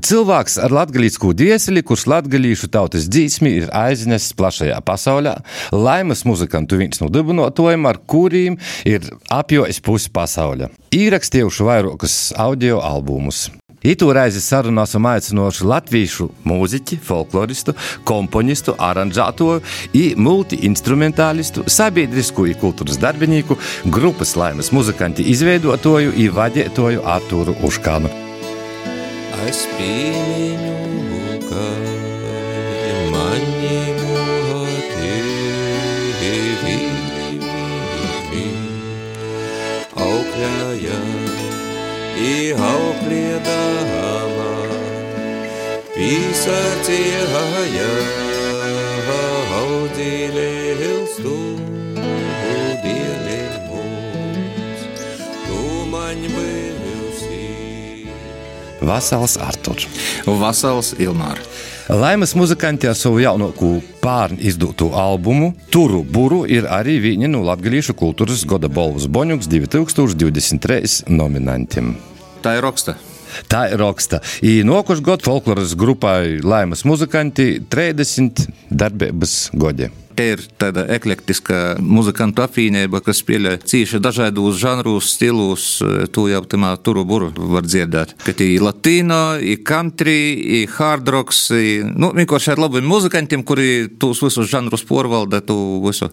Cilvēks ar latviešu dvieseli, kurš latviešu tautas dzīsmi ir aiznesis plašajā pasaulē, laimas muzikantu viens no dibinātājiem, ar kuriem ir apjojis pusi pasaules. Īrakstījuši vairākus audio albumus. Itu reizi sarunā esam aicinoši latviešu mūziķi, folkloristu, komponistu, aranžētoju, multi-instrumentālistu, sabiedrisku un kultūras darbinieku, grupas laimes muzikanti izveidotoju un vadītoju Artūru Uškānu. Es pieņemu, ka mani mūti augļāja i auklēdama, pisacīja audzīlē ilstu dieli mums, tu man bijusi. Vasals Artur. Vasals Ilmāra. Laimas muzikanti ar savu jaunāko pārnu izdoto albumu Turu Buru ir arī viņa no Latvijas kultūras goda balvas Boņuks 2023 nominantiem. Tā ir raksta. Tā ir raksta. Nokuš gadu folkloras grupai Laimas muzikanti 30 darbības gadi. Te ir tāda eklektiska muzikantu apvienība, kas spēlē cīši dažādos žanrus, stilus. To jau tamā turu buru var dzirdēt. Ka tie ir latīna, ir country, ir hard rocks. Ir, nu, vienkārši ar labiem muzikantiem, kuri tos visus žanrus porvalda, tu visu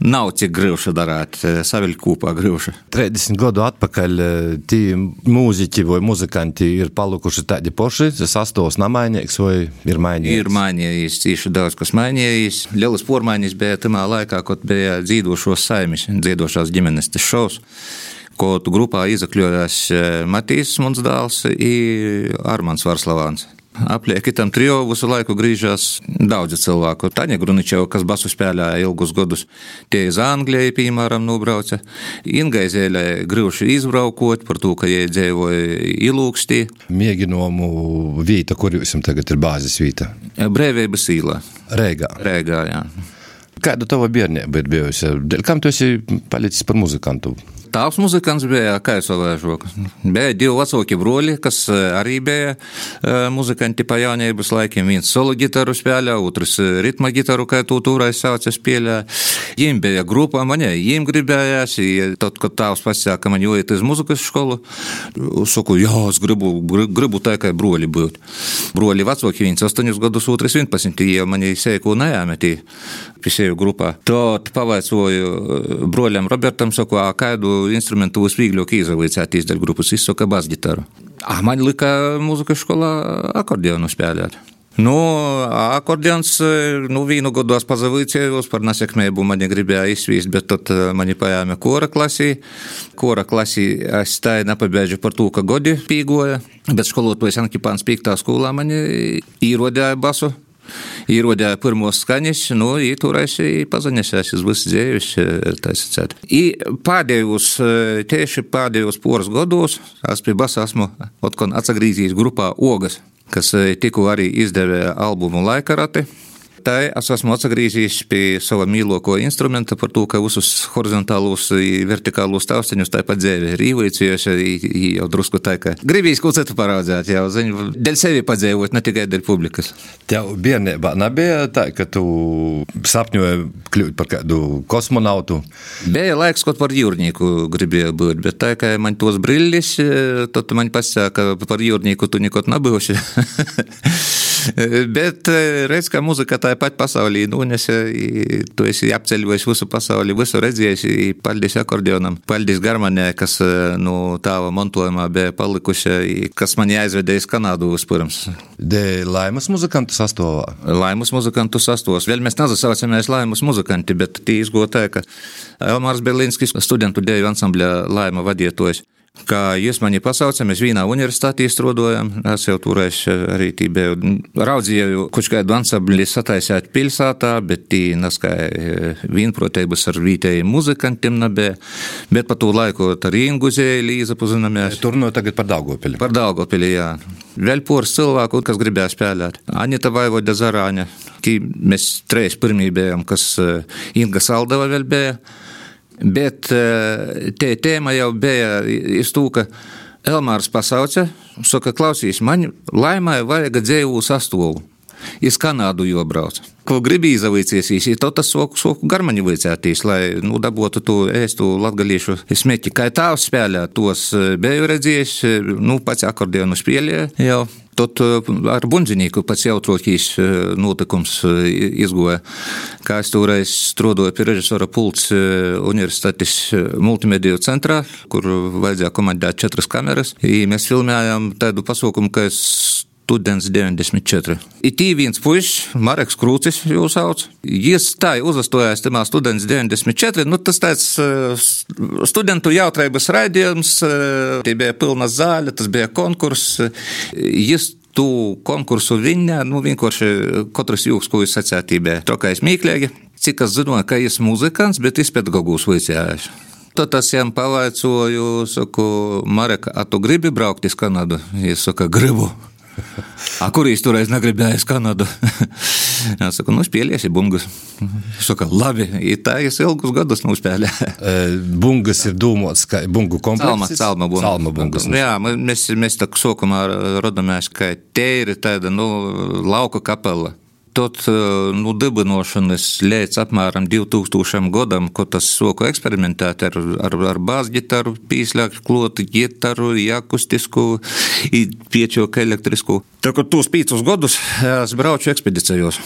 nav cik grūši darāt, saviļ kopā grūši. 30 gadu atpakaļ tie mūziķi vai muzikanti ir palikuši tādi paši, sastos namainīgs vai ir mainījies? Ir mainījies, cīši daudz kas mainījies. Lielas pormaiņas Viņas bija tajā laikā, kad bija dzīvošos saimis, dzīvošās ģimenes šovs. Ko tu grupā izakļojās eh, Matīs Munsdāls un Armāns Varslavāns. Aplieki tam trio visu laiku griežas daudzi cilvēku. Taņa Gruničeva, kas basu spēlēja ilgus gadus, tie iz Anglijai, piemēram, nobrauca. Ingaizēlē grūši izbraukot par to, ka jie dzīvoja ilūkstī. Mēģinājumu vīta, kur jums tagad ir bāzes vīta? Brēvības īlā. Rēgā. Rēgā, jā. Kāda tava bērnība ir bijusi? Kam tu esi palicis par muzikantu? Tēvs muzikants bija, jau savāžu. Bija divi vecāki broļi, kas arī bija muzikanti pa jaunības laikiem. Viens solo gitaru spēlē, otrs ritma gitaru, kā tu turais sauca spēlē. Viņiem bija grupa, man viņiem gribējās. Tad, kad tēvs pasaka, ka man jāiet uz muzikas skolu, saku, jā, es gribu, gribu tā kā broļi būt. Broļi vecāki, viens 8 gadus, otrs 11, jau mani sēku nejāmetī pisēju grupā. Tad pavaicāju broļam Robertam, saku, kādu instrumentu visvieglāk izvēlēties izdevēt grupas izsaka basģitaru. Ah, man lika mūzikas skolā akordeonu spēlēt. Nu, akordeons, nu, vienu gadu es pazavīcējos par nesekmēbu, man gribēja izsvīst, bet tad mani pajāma kora klasī. Kora klasī es tā nepabeidžu par to, ka godi pīgoja, bet skolotājs Ankipāns pīktā skolā mani īrodēja basu ierodēja pirmos skaņas, nu, īturēs pazaņasies uz visu dzīves, tā sacēt. I pēdējos, tieši pēdējos poras gados, es pie basa esmu otkon atsagrīzījis grupā Ogas, kas tikko arī izdevē albumu Laikarati. Tā es esmu atgriezies pie sava mīļākā instrumenta par to, ka visus horizontālos, vertikālos taustiņus tāpat dzēvi ir īvīcījuši, jau drusku tā, ka gribīs kaut citu parādzēt, jau ziņu, dēļ sevi padzēvot, ne tikai dēļ publikas. Tev bērnībā nebija tā, ka tu sapņoji kļūt par kādu kosmonautu? Bija laiks, kaut par jūrnieku gribēju būt, bet tā, ka man tos brillis, tad man pasaka, ka par jūrnieku tu nekot nebūsi. bet redz, ka muzika tā tāpat pasaulī nonesa, tu esi apceļojis visu pasauli, visu redzējis, paldies akordeonam, paldies garmanē, kas no tāva montojumā bija palikuši, kas man jāizvedējas Kanādu vispirms. De laimas muzikantu sastāvā? Laimas muzikantu sastāvos. Vēl mēs nezasaucamies laimas muzikanti, bet tī izgotē, ka Elmārs Berlīnskis studentu dēļu ansambļa laima vadietojs kā jūs mani pasaucat, mēs vienā universitātī strādājam. Es jau eh, arī biju raudzīju, kurš kādu ansambli sataisīt pilsētā, bet tī neskai eh, vienprotības ar vietējiem muzikantiem nebija. Bet pa to laiku ar Ingu Zēli izapazināmies. Tur no tagad par Daugopili. Par Daugopili, jā. Vēl poras cilvēku, kas gribēja spēlēt. Anita Vaivoda Zarāņa, mēs trīs pirmie bijām, kas eh, Inga Saldava vēl bija. Bet eh, te tēma jau bija iz to, ka Elmārs pasauca, saka, klausīs, man laimai vajag dzēvu sastāvu. Iz Kanādu jau brauc. Ko gribi izavīcies, to tas soku, soku garmaņu vicētīs, lai nu, dabūtu to ēstu latgalīšu smēķi. Kā tāvs spēlē, tos biju redzējis, nu, pats akordionu spēlē jau. Tad ar bunzīnieku pats jautrākais notikums izgoja. Kā es toreiz strādāju pie režisora pults Universitātes multimediju centrā, kur vajadzēja komandēt četras kameras. I mēs filmējām tādu pasaukumu, ka es students 94. Ir tī viens puisis, Mareks Krūcis, jūs sauc. Tā uzastojās tamā students 94. Nu, tas tāds uh, studentu jautrības raidījums, uh, tie bija pilna zāle, tas bija konkurss. Jis tu konkursu viņa, nu vienkārši katrs jūgs, ko jūs sacētībā, tokais mīklīgi. Cik es zinu, ka ir muzikants, bet viņš pedagogus vicējās. Tad es viņam pavaicāju, saku, Mareka, a tu gribi braukt uz Kanādu? Viņš saka, gribu. A, kur viņš toreiz negribēja uz Kanādu? Es saku, nu, spēlēsi bungas. Viņš saka, labi, ir tā, es ilgus gadus nospēlēju. E, bungas ir dūmots, kā bungu komplekss. Salma, salma, salma bungas. Jā, mēs, mēs tā sākumā rodamies, ka te ir tāda, nu, lauka kapela. Tot nu, dibinošanas līdz apmēram 2000 gadam, ko tas soku eksperimentēt ar, ar, ar bāzģitaru, pīslēku, klotu ģitaru, akustisku, piečoku elektrisku. Tā kā tos pīcus gadus es braucu ekspedīcijos.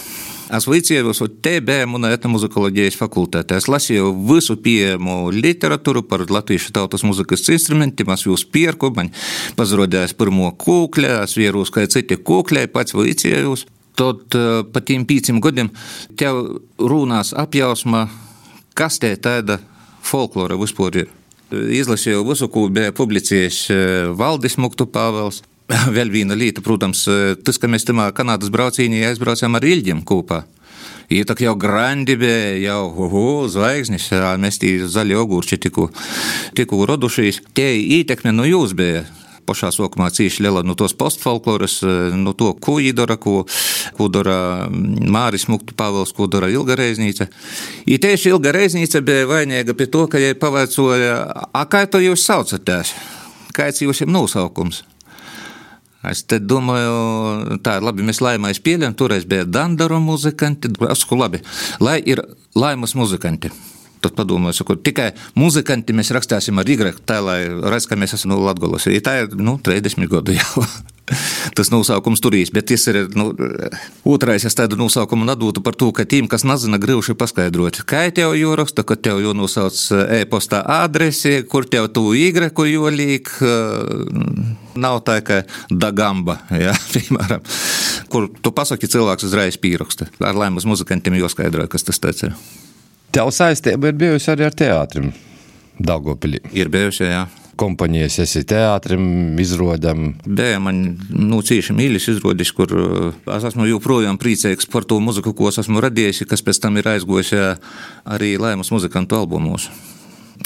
Es uz TBM un etnomuzikoloģijas fakultātē. Es lasīju visu pieejamu literatūru par latviešu tautas muzikas instrumentiem. Es jūs pierku, man pazrodījās pirmo kūkļu, es vierus, kā citi kūkļi, pats vicējos. Tad pa tiem pieciem gadiem tev runās apjausma, kas te tāda folklora vispār ir. Izlasīju visu, ko bija publicējis Valdis Muktu Pāvels. Vēl viena lieta, protams, tas, ka mēs tamā Kanādas braucīnī aizbraucām ar Ilģiem kopā. Ir tā jau grandi bija, jau uhu, zvaigznes, mēs tī zaļi ogurči tikko, tikko rodušies. Tie ietekme no jūs bija pašā sākumā cīši liela no tos postfolkloras, no to, ko īdara, ko, ko dara Māris Muktu Pāvils, ko dara Ilga Reiznīca. I tieši Ilga Reiznīca bija vainīga pie to, ka jai pavaicāja, a kā to jūs saucaties? Kāds jums ir nosaukums? Es domāju, tā ir labi, mēs laimais pieļam, toreiz bija Dandaro muzikanti, es saku labi, lai ir laimas muzikanti. Tad padomāju, saku, tikai muzikanti mēs rakstāsim ar Y, tā lai redz, ka mēs esam no Latgolas. Ja tā ir, nu, 30 gadu jau. Tas nosaukums turīs, bet tas ir nu, otrais. Es tādu nosaukumu atdotu par to, ka tiem, kas nezina, grūti paskaidrot, kā tev jāraksta, ka tev jānosauc e-pasta adresi, kur tev tu īgreku jolīk. Nav tā, ka dagamba, ja, piemēram, kur tu pasaki cilvēks uzreiz pieraksta. Ar laimas muzikantiem jāskaidro, kas tas ir. Tev saistība ir bijusi arī ar teātrim Daugopilī. Ir bijusi, jā kompanijas, esi teātrim, izrodam. Bija man nu, cieši mīļš izrādījis, kur es esmu joprojām priecīgs par to muziku, ko es esmu radījis, kas pēc tam ir aizgojusi arī Laimas muzikantu albumos.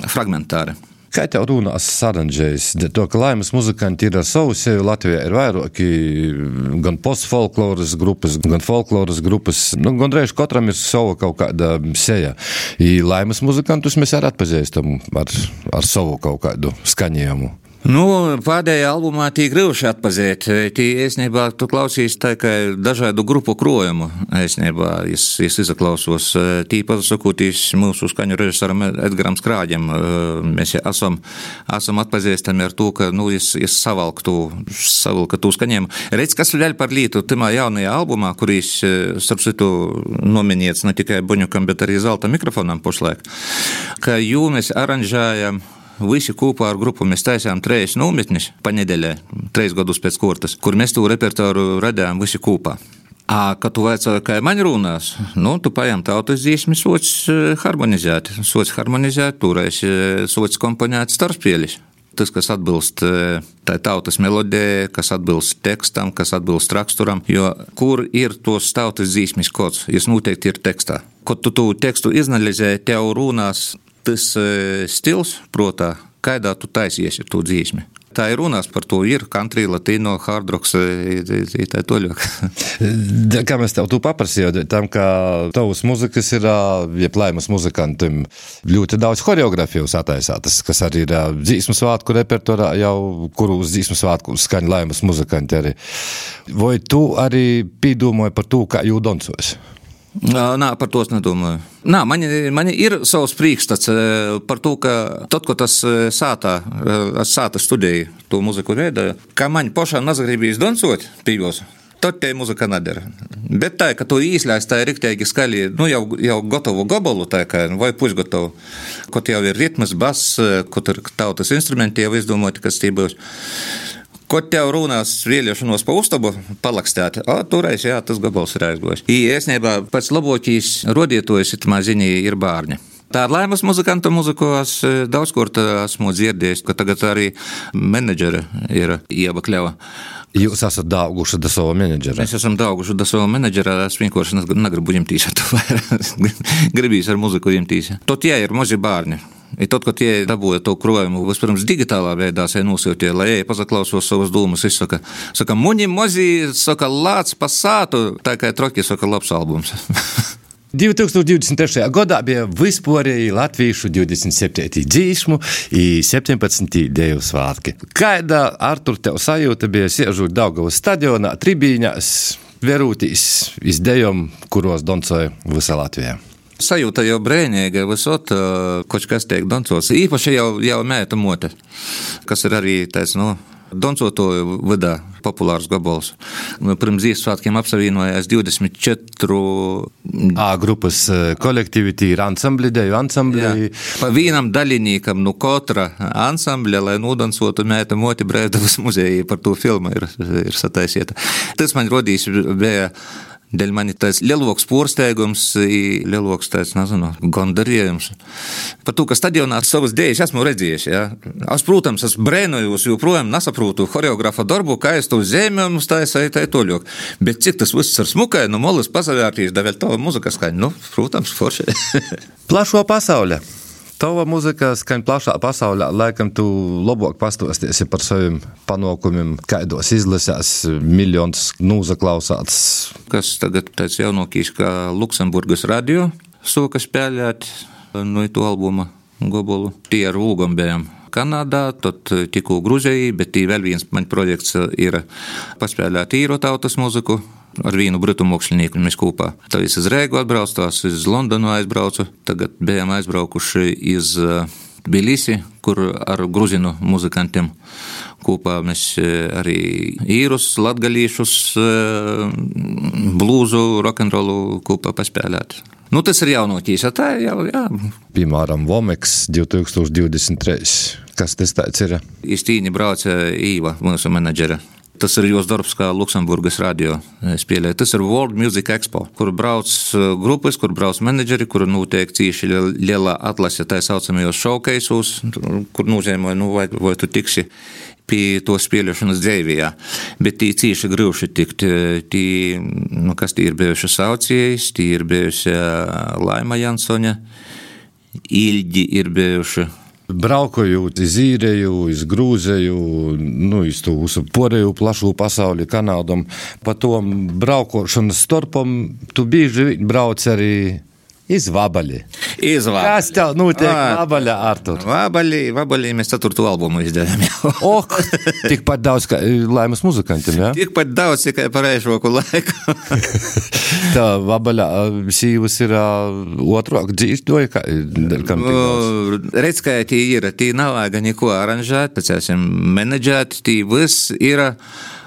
Fragmentāri. Kā tev runās saranžējis? To, ka laimes muzikanti ir ar savu sevi, Latvijā ir vairāki gan postfolkloras grupas, gan folkloras grupas. Nu, gan reiz katram ir sava kaut kāda seja. I laimes muzikantus mēs arī atpazīstam ar, ar savu kaut kādu skaņojumu. Nu, pēdējā albumā tī grūti atpazīt. Tī, īstenībā, tu klausies tā kā dažādu grupu krojumu. Īstenībā, es, es izaklausos. Tī pasakotīs mūsu skaņu režisoram Edgaram Skrāģam. Mēs esam, esam atpazīstami ar to, ka, nu, es, es savalktu, savalku tu skaņiem. Redz, kas vēl par lītu timā jaunajā albumā, kurīs, starp citu, nominiets ne tikai Buņukam, bet arī Zelta mikrofonam pašlaik, ka jū mēs aranžējam visi kopā ar grupu mēs taisījām trīs nometnes pa nedēļai, trīs gadus pēc kortas, kur mēs to repertuāru radījām visi kopā. A, kad tu vaicāji, kā man runās, nu, tu paņem tautas dziesmas, sots harmonizēt, sots harmonizēt, toreiz sots komponēt starpspēlis. Tas, kas atbilst tai tautas melodijai, kas atbilst tekstam, kas atbilst raksturam, jo kur ir tos tautas dzīsmis kods, jis noteikti ir tekstā. Kad tu to tekstu izanalizē, tev runās tas stils, protā, kādā tu taisies ar to dzīsmi. tā ir runās par to, ir country, latino, hard rocks, tā toļok. Kā mēs tev tu paprasījām, tam, ka tavas muzikas ir, ja plēmas muzikantiem, ļoti daudz horeografijas attaisātas, kas arī ir dzīsmu svātku repertuārā, jau kuru uz dzīsmu svātku skaņa laimas muzikanti arī. Vai tu arī pīdomāji par to, kā jū Nē, par to es nedomāju. Nā, man, man ir savs priekšstats par to, ka tad, kad tas sātā, es sāta studēju to muziku veidoju, ka man pašam nezagribīs doncot pīvos. Tad tā mūzika nedara. Bet tā, ka tu īslaist, tā ir rīktīgi skaļi, nu jau, jau gatavu gabalu, tā kā, vai pusgatavu, kaut jau ir ritmas, bass, kaut ir tautas instrumenti jau izdomāti, kas tī būs. Ko tev runās vēlēšanos pa uztabu palakstēt, o, toreiz, jā, tas gabals ir aizgojis. Īsnībā pats labākais rodietojs ir maziņi ir bārņi. Tā ir laimes muzikantu mūziku, es daudz kur esmu dzirdējis, ka tagad arī menedžeri ir iebakļava. Jūs esat dauguši da savu menedžeru. Mēs esam dauguši da savu menedžeru, es vienkārši negribu ņemtīs ar to vairāk. Gribīs ar muziku ņemtīs. Tot tie ir mazi bārņi. I tad, kad tie dabūja to krojumu, vispirms digitālā veidā nosūtīja, lai ej pazaklausos savas domas, izsaka, saka, muņi mozi, saka, lāc pasātu, tā kā troki, saka, labs albums. 2023. gadā bija vispārēji latviešu 27. dzīsmu un 17. deju svētki. Kāda Artur tev sajūta bija siežot Daugavas stadionā, tribīņās, verūtīs izdejom, kuros doncoja visa Latvijā? Sajūta jau brēnīga, visot, kaut kas tiek dancots. Īpaši jau, jau mēta mote, kas ir arī tāds, nu, Doncotoju vidā populārs gabals. Pirms Ziemassvētkiem apsavienojās 24 A grupas kolektivitāte, ir ansambļi, deju ansambļi. Pa vienam daļiniekam no katra ansambļa, lai nodancotu mēta moti Brēdavas muzejā par to filmu ir, ir sataisieta. Tas man rodīs bija Dēļ man ir tāds lielāks porsteigums, lielāks tāds, nezinu, gandarījums. Par to, ka stadionā savas dēļas esmu redzējis. Ja? Es, protams, esmu brēnojos, joprojām nesaprotu choreografa darbu, kā es to zēmēm uztaisīju, tā ir toļok. Bet cik tas viss ar smukai, no molas pasavērtīs, da vēl tā muzika skaņa, nu, protams, forši. Plašo pasauli. Tava mūzika skan plašā pasaulē. Laikam, tu labāk pastāstīsi par saviem panākumiem, kādos izlasēs, miljonus nūzaklausāts. Kas tagad tāds jaunākais, kā Luksemburgas radio, soka spēlēt no to albuma gabalu. Tie ar Lūgam bijām. Kanādā, tad tikko Grūzijā, bet vēl viens man projekts ir paspēlēt īro tautas mūziku ar vienu britu mākslinieku mēs kopā. Tad es uz Rēgu atbraucu, tās uz Londonu aizbraucu, tagad bijām aizbraukuši iz Tbilisi, kur ar gruzinu muzikantiem kopā mēs arī īrus, latgalīšus, blūzu, rokenrolu kopā paspēlēt. Nu, tas ir jaunotīs, tā jau, jā. Piemēram, Vomeks 2023. Kas tas ir? Īstīni brauca Īva, mūsu menedžera. Tas ir jūsu darbs, kā Luksemburgas radio. Tas ir World Music Expo, kur brauc grupas, kur brauc menedžeri, kur notiek cīši liela atlase tā saucamajos showcase'os, kur nozīmē, nu, vai, vai tu tiksi pie to spēlēšanas dzīvijā. Bet tī cīši grūši tikt, tī, nu, kas tī ir bijuši saucējs, tī ir bijusi Laima Jansone, Ilģi ir bijuši Braukojot iz Īriju, iz Grūziju, nu, iz to visu porēju plašu pasauli, Kanādam, pa tom braukošanas starpam, tu bieži brauc arī Iz vabaļi. Iz vabaļi. Kas tev notiek vabaļā, Artur? Vabaļi, vabaļi mēs ceturto albumu izdevām jau. Ok, tikpat daudz kā laimas muzikantiem, jā? Ja? Tikpat daudz, tikai par ēšoku laiku. Tā vabaļā sīvas ir otrāk dzīvoja, kā, kam tik Redz, kā tī ir, tī nav vajag neko aranžēt, pēc esam menedžēt, tī viss ir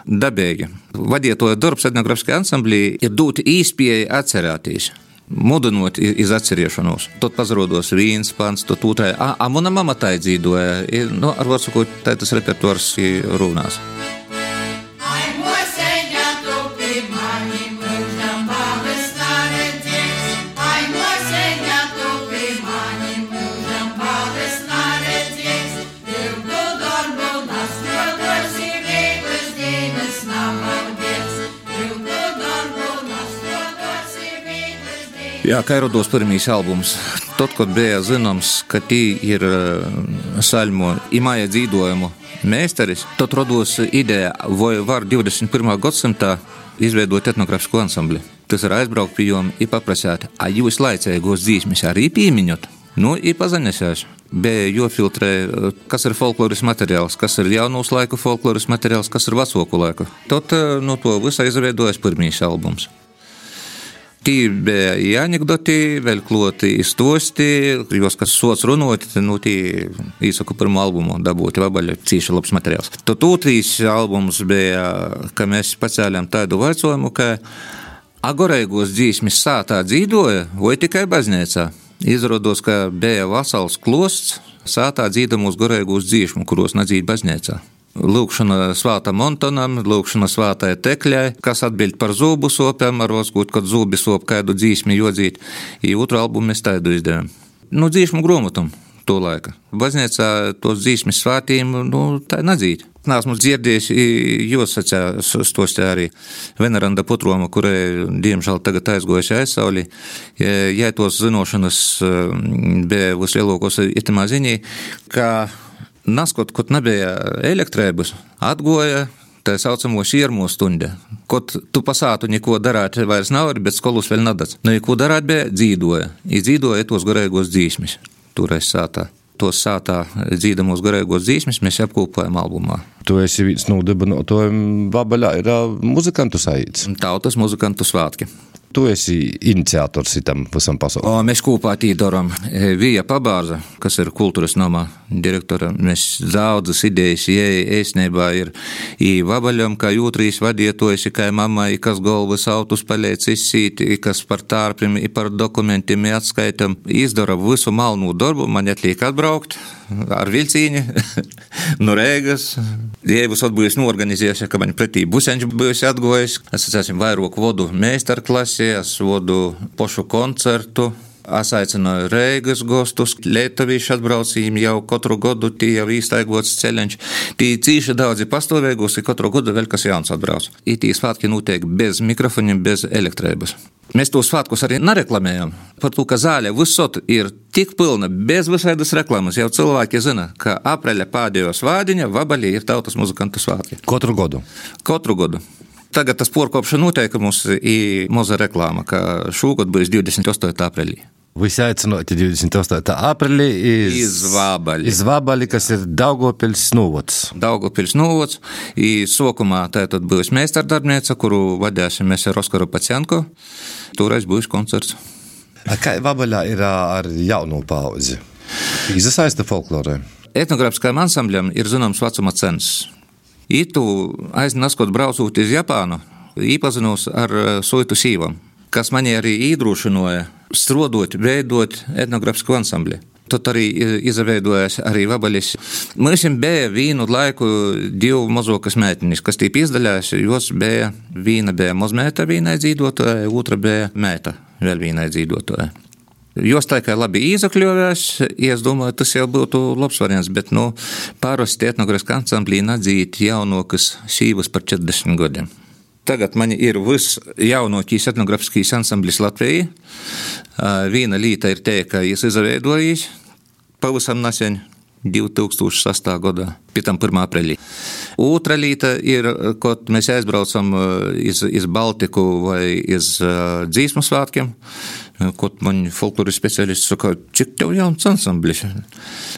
dabīgi. Vadietoja darbs etnografiskajā ansamblī ir dot īspēju atcerēties mudinot iz atcerēšanos. Tad pazarodos viens pants, tad otrai. A, a mana mama tā dzīvoja. Nu, ar vārdu sakot, tas repertuārs runās. Jā, kā ierodos pirmīs albums. Tad, kad bija zināms, ka tī ir saļmu imāja dzīvojumu meistaris, tad radās ideja, vai var 21. gadsimtā izveidot etnogrāfisku ansambli. Tas ir aizbraukt pie jums, ir paprasāt, vai jūs laicīgos dzīsmes arī pieminot. Nu, ir pazanesēs. Bija jofiltrē, kas ir folkloras materiāls, kas ir jaunos laiku folkloras materiāls, kas ir vecoku laiku. Tad no to visā izveidojas pirmīs albums. Tī bija anekdoti, vēl kloti stosti, jos, kas sots runot, nu, tī īsaku pirmo albumu dabūt, vabaļu cīši labs materiāls. Tad otrīs albums bija, ka mēs pacēlām tādu vaicojumu, ka agoreigos dzīsmis sātā dzīdoja vai tikai baznīcā. Izrādās, ka bija vasals klosts, sātā dzīdamos goreigos dzīšmu, kuros nedzīd baznīcā. Lūkšana svāta montonam, lūkšana svātai tekļai, kas atbild par zūbu sopēm, ar oskūt, kad zūbi sop kādu dzīsmi jodzīt. I otru albumu mēs tādu izdevām. Nu, dzīšmu gromotam to laika. Baznīcā tos dzīsmes svātīm, nu, tā nedzīt. Nāsmu dzirdējis, jūs sacījāt arī Veneranda Putroma, kurai, diemžēl, tagad aizgojusi aizsauli. Ja tos zinošanas bija vislielākos itamā ziņā, ka Naskot, kad nebija elektrības, atgoja tā saucamo šķirmo stundu. Kad tu pasātu neko darāt, vairs nav, bet skolas vēl nedats. Nu, ko darāt, bija dzīvoja. Dzīvoja tos garīgos dzīsmis, toreiz sātā. Tos sātā dzīdamos garīgos dzīsmis mēs apkopojam albumā. Tu esi viens no dibinātājiem, Vabaļā ir muzikantu saīts. Tautas muzikantu svātki. Tu esi iniciators tam visam pasaulē. Mēs kopā tīdoram Vija Pabāza, kas ir kultūras nomā direktora. Mēs daudzas idejas, ja ēsnībā ir i vabaļam, kā jūtrīs vadietojis, kā mammai, kas galvas autus paliec izsīt, kas par tārpim, par dokumentiem atskaitam. Izdara visu malnu darbu, man atliek atbraukt ar vilcīni no Rēgas. Dievs atbūjis norganizējuši, ka man pretī buseņš bijusi atgojis. Es esmu vairāk vodu meistarklasi, es vodu pošu koncertu. Es aicināju Rīgas gostus, Lietuviešu atbraucījiem jau katru gadu, tie jau īstaigots ceļš. Tie cīši daudzi pastāvēgos, ir katru gadu vēl kas jauns atbrauc. Itī svētki notiek bez mikrofoniem, bez elektrības. Mēs tos svētkus arī nereklamējam. Par to, ka zāle visot ir tik pilna, bez visādas reklāmas. Jau cilvēki zina, ka apreļa pēdējos vādiņa vabaļī ir tautas muzikantu svētki. Katru gadu? Katru gadu. Tagad tas porkopšana noteikumus ir maza reklāma, ka šogad būs 28. aprīlī. Visi aicināti 28. aprīlī iz, iz Vābaļi. Iz Vābaļi, kas ir Daugopils novots. Daugopils novots. Sokumā tātad būs meistardarbniece, kuru vadīsim mēs ar Oskaru Pacienko. Toreiz būs koncerts. A kā Vābaļā ir ar jauno pauzi? Izasaista folklorē. Etnogrāfiskajam ansambļam ir zināms vecuma cens. Itu aiznaskot braucot uz Japānu, iepazinos ar Soitu Sīvam, kas mani arī iedrošināja strodot, veidot etnogrāfisku ansambli. Tad arī izveidojas arī vabaļs. Mums bija vienu laiku divu mazokas meitenes, kas tīp izdaļās, jos bija viena bija mazmēta vienai dzīvotāja, otra bija mēta vēl vienai dzīvotāja. Jos tā kā labi izakļuvās, es domāju, tas jau būtu labs variants, bet, nu, parasti etnogrāfiskā ansamblī nadzīt jaunokas sīvas par 40 gadiem. Tagad man ir visjaunākais etnogrāfiskais ansamblis Latvijā. Viena lieta ir te, ka es izveidojis pavisam nesen. 2006. gadā, pēc tam 1. aprīlī. Otra lieta ir, kad mēs aizbraucam iz, iz Baltiku vai iz uh, dzīsmu svētkiem, kad man folkloras speciālists saka, cik tev jauns ansamblis.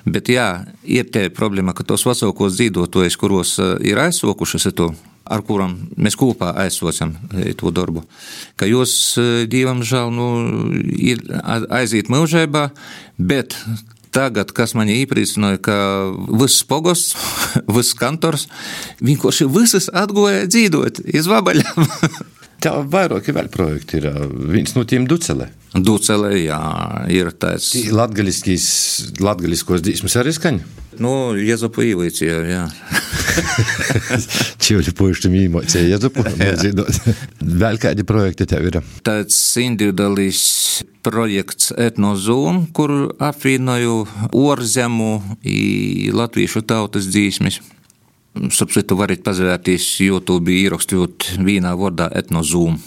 Bet jā, ir te problēma, ka tos vecākos dzīvotojus, kuros ir aizsokušas to, ar kurām mēs kopā aizsocam to darbu. Ka jūs, dievam žēl, nu, aiziet mūžībā, bet tagad, kas man iepriecināja, ka viss pogosts, viss kantors, vienkārši visas atgoja dzīvot iz vabaļām. Tev vairāki vēl projekti ir viens no tiem Ducelē. Ducelē, jā, ir tāds. Latgaliskos dzīsmas arī skaņa? Nu, Jezupu īvīcija, jā. Čivļu puišķim īmocīja Jezupu dzīdot. Vēl kādi projekti tev ir? Tāds individuālis projekts Etnozūm, kur apvienoju orzemu i latviešu tautas dzīsmis. Subsitu varat pazvērties YouTube ierakstot vienā vārdā etnozūm,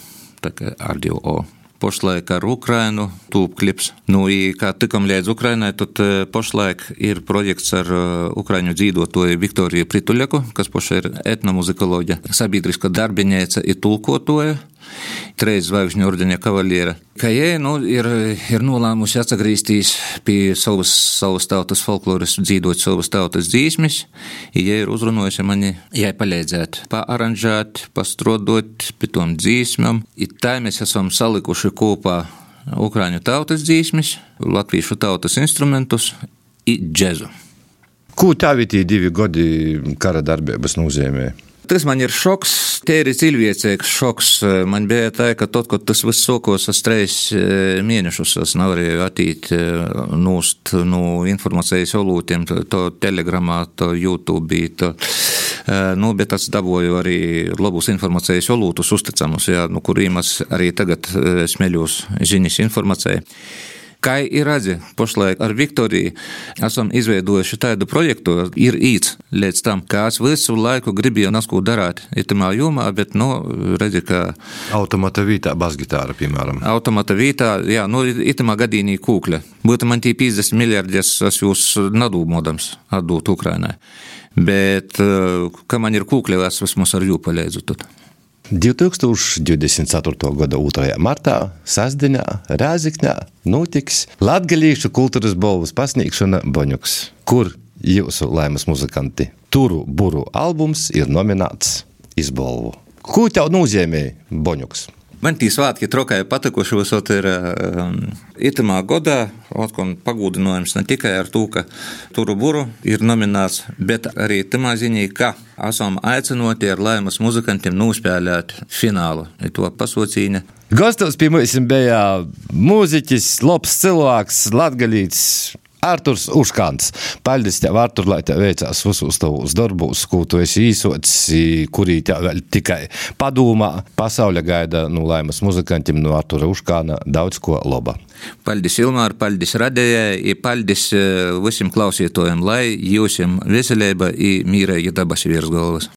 tā kā ar divu O. Pašlaik ar Ukrainu tūp klips. Nu, i, kā tikam līdz Ukrainai, tad pašlaik ir projekts ar Ukraiņu dzīvotoju Viktoriju Prituļaku, kas paša ir etnomuzikoloģija, sabiedriska darbinēca ir tulkotoja trīs zvaigžņu ordeņa kavaliera. Kā jē, nu, ir, ir nolēmusi atgriezties pie savas, savas tautas folkloras, dzīvot savas tautas dzīsmes, ja ir uzrunājusi mani, jai palīdzēt, paaranžēt, pastrodot pie tom dzīsmam. I tā mēs esam salikuši kopā Ukrāņu tautas dzīsmes, latviešu tautas instrumentus un džezu. Ko tavi tie divi gadi kara darbības nozīmē? Tas man ir šoks, tīri cilvēcīgs šoks. Man bija tā, ka tad, kad tas viss sākās ar trīs mēnešus, es nevarēju attīt nūst no nu, informācijas olūtiem, to, telegramā, to YouTube. To, Nu, bet es dabūju arī labus informācijas olūtus, uzticamus, jā, no nu, kuriem es arī tagad smeļos ziņas informācijai. Kā ir redzi, pašlaik ar Viktoriju esam izveidojuši tādu projektu, ir īts līdz tam, kā es visu laiku gribēju nasko darīt itamā jomā, bet, nu, redzi, ka. Automata vītā, basgitāra, piemēram. Automata vītā, jā, nu, itamā gadījumā kūkļa. Būtu man tie 50 miljardus, es jūs nadūmodams atdot Ukrainai. Bet, kā man ir kūkļa, es vismaz ar jū palīdzu. Tad. 2024. gada 2. martā Sasdiņā, Rāzikņā notiks Latgalīšu kultūras balvas pasniegšana Boņuks, kur jūsu laimes muzikanti Turu Buru albums ir nominēts izbalvu. Ko tev nozīmē Boņuks? Man tie svētki trokai patikuši, visot ir um, itamā godā, otkon pagūdinājums ne tikai ar to, ka turu buru ir nominēts, bet arī tamā ziņā, ka esam aicinoti ar laimas muzikantiem nospēlēt finālu, ir to pasaucīņa. Gastos pie mums bija mūziķis, labs cilvēks, latgalīts, Arturs Uškants. Paldies tev, Artur, lai tev veicās visos tavos darbos, ko tu esi īsots, kurī tev vēl tikai padomā. Pasauļa gaida no nu, laimas muzikantiem no Artura Uškāna daudz ko laba. Paldies Ilmār, paldies Radējai, paldies visiem klausītājiem, lai jūsim veselība un mīrēja dabas virs galvas.